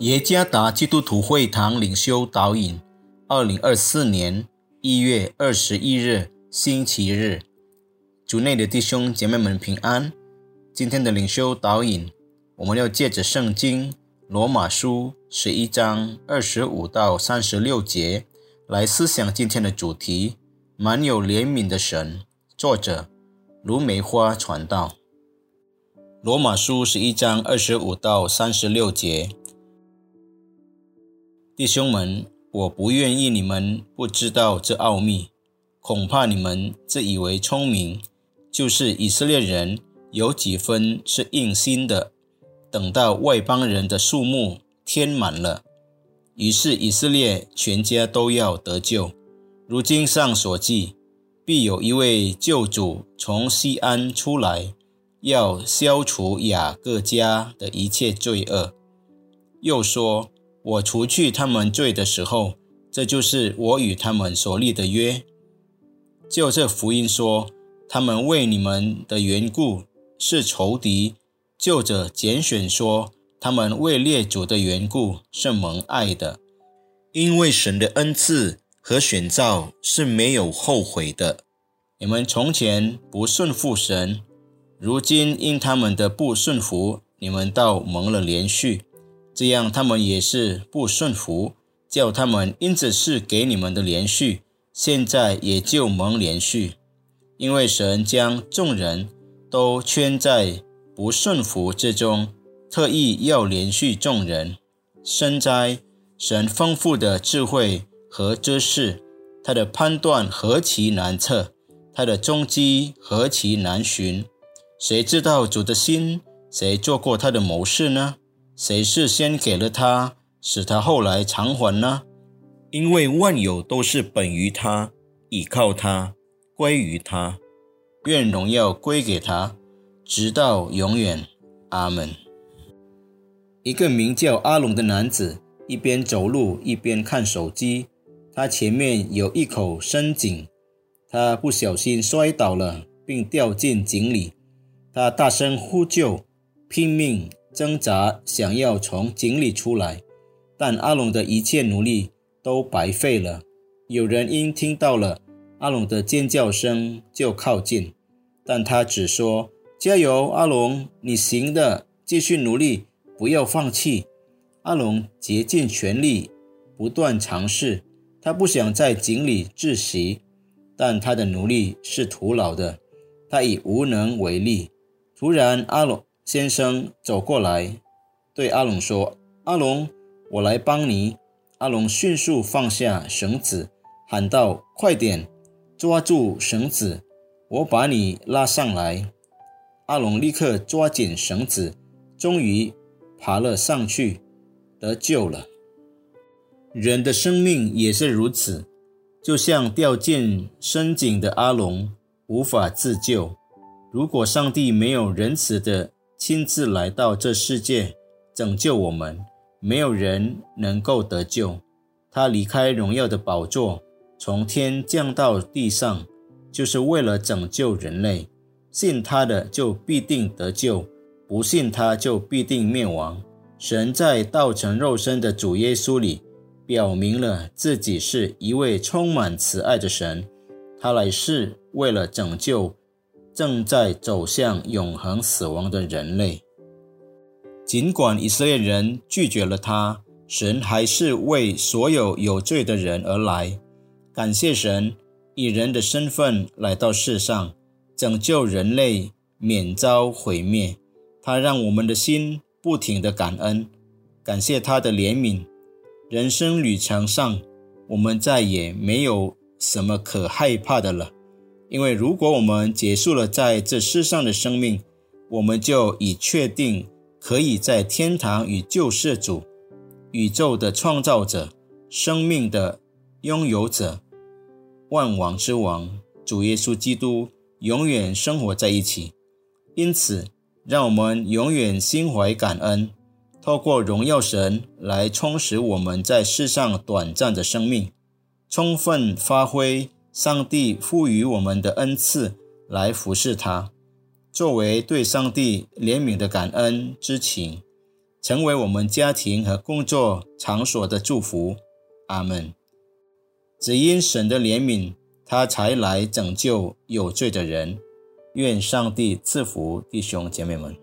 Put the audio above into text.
耶加达基督徒会堂领袖导引，二零二四年一月二十一日星期日，主内的弟兄姐妹们平安。今天的领袖导引，我们要借着圣经罗马书十一章二十五到三十六节来思想今天的主题：满有怜悯的神。作者卢梅花传道。罗马书十一章二十五到三十六节。弟兄们，我不愿意你们不知道这奥秘，恐怕你们自以为聪明，就是以色列人有几分是硬心的。等到外邦人的数目填满了，于是以色列全家都要得救。如今上所记，必有一位救主从西安出来，要消除雅各家的一切罪恶。又说。我除去他们罪的时候，这就是我与他们所立的约。就这福音说，他们为你们的缘故是仇敌；就着拣选说，他们为列祖的缘故是蒙爱的。因为神的恩赐和选召是没有后悔的。你们从前不顺服神，如今因他们的不顺服，你们倒蒙了连续。这样，他们也是不顺服，叫他们因此是给你们的连续，现在也就蒙连续，因为神将众人都圈在不顺服之中，特意要连续众人。深哉，神丰富的智慧和知识，他的判断何其难测，他的踪迹何其难寻。谁知道主的心？谁做过他的谋士呢？谁是先给了他，使他后来偿还呢？因为万有都是本于他，倚靠他，归于他。愿荣耀归给他，直到永远。阿门。一个名叫阿龙的男子一边走路一边看手机，他前面有一口深井，他不小心摔倒了，并掉进井里。他大声呼救，拼命。挣扎，想要从井里出来，但阿龙的一切努力都白费了。有人因听到了阿龙的尖叫声就靠近，但他只说：“加油，阿龙，你行的，继续努力，不要放弃。”阿龙竭尽全力，不断尝试。他不想在井里窒息，但他的努力是徒劳的，他已无能为力。突然，阿龙。先生走过来，对阿龙说：“阿龙，我来帮你。”阿龙迅速放下绳子，喊道：“快点，抓住绳子，我把你拉上来。”阿龙立刻抓紧绳子，终于爬了上去，得救了。人的生命也是如此，就像掉进深井的阿龙，无法自救。如果上帝没有仁慈的，亲自来到这世界拯救我们，没有人能够得救。他离开荣耀的宝座，从天降到地上，就是为了拯救人类。信他的就必定得救，不信他就必定灭亡。神在道成肉身的主耶稣里，表明了自己是一位充满慈爱的神。他来世为了拯救。正在走向永恒死亡的人类，尽管以色列人拒绝了他，神还是为所有有罪的人而来。感谢神以人的身份来到世上，拯救人类免遭毁灭。他让我们的心不停的感恩，感谢他的怜悯。人生旅程上，我们再也没有什么可害怕的了。因为如果我们结束了在这世上的生命，我们就已确定可以在天堂与救世主、宇宙的创造者、生命的拥有者、万王之王主耶稣基督永远生活在一起。因此，让我们永远心怀感恩，透过荣耀神来充实我们在世上短暂的生命，充分发挥。上帝赋予我们的恩赐来服侍他，作为对上帝怜悯的感恩之情，成为我们家庭和工作场所的祝福。阿门。只因神的怜悯，他才来拯救有罪的人。愿上帝赐福弟兄姐妹们。